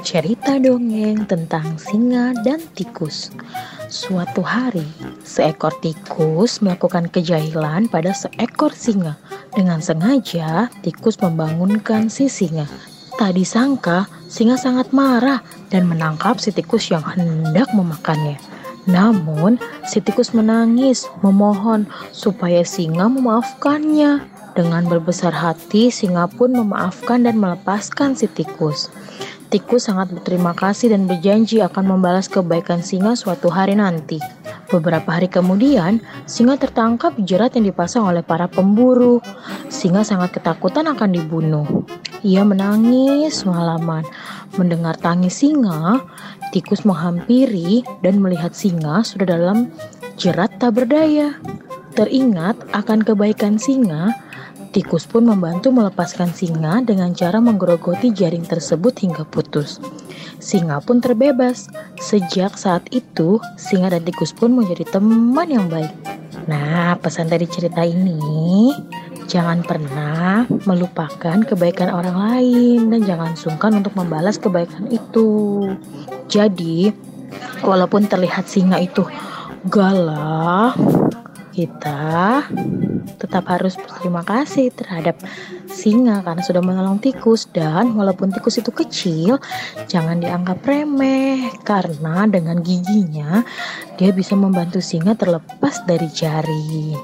Cerita dongeng tentang singa dan tikus. Suatu hari, seekor tikus melakukan kejahilan pada seekor singa. Dengan sengaja, tikus membangunkan si singa. Tak disangka, singa sangat marah dan menangkap si tikus yang hendak memakannya. Namun, si tikus menangis, memohon supaya singa memaafkannya. Dengan berbesar hati, singa pun memaafkan dan melepaskan si tikus. Tikus sangat berterima kasih dan berjanji akan membalas kebaikan singa suatu hari nanti. Beberapa hari kemudian, singa tertangkap jerat yang dipasang oleh para pemburu. Singa sangat ketakutan akan dibunuh. Ia menangis semalaman. Mendengar tangis singa, tikus menghampiri dan melihat singa sudah dalam jerat tak berdaya. Teringat akan kebaikan singa, Tikus pun membantu melepaskan singa dengan cara menggerogoti jaring tersebut hingga putus. Singa pun terbebas. Sejak saat itu, singa dan tikus pun menjadi teman yang baik. Nah, pesan dari cerita ini, jangan pernah melupakan kebaikan orang lain dan jangan sungkan untuk membalas kebaikan itu. Jadi, walaupun terlihat singa itu galak, kita tetap harus berterima kasih terhadap singa karena sudah menolong tikus dan walaupun tikus itu kecil jangan dianggap remeh karena dengan giginya dia bisa membantu singa terlepas dari jari.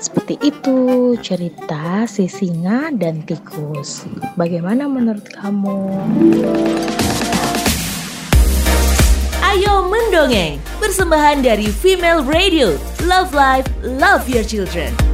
Seperti itu cerita si singa dan tikus. Bagaimana menurut kamu? Ayo mendongeng, persembahan dari Female Radio. Love Life, Love Your Children.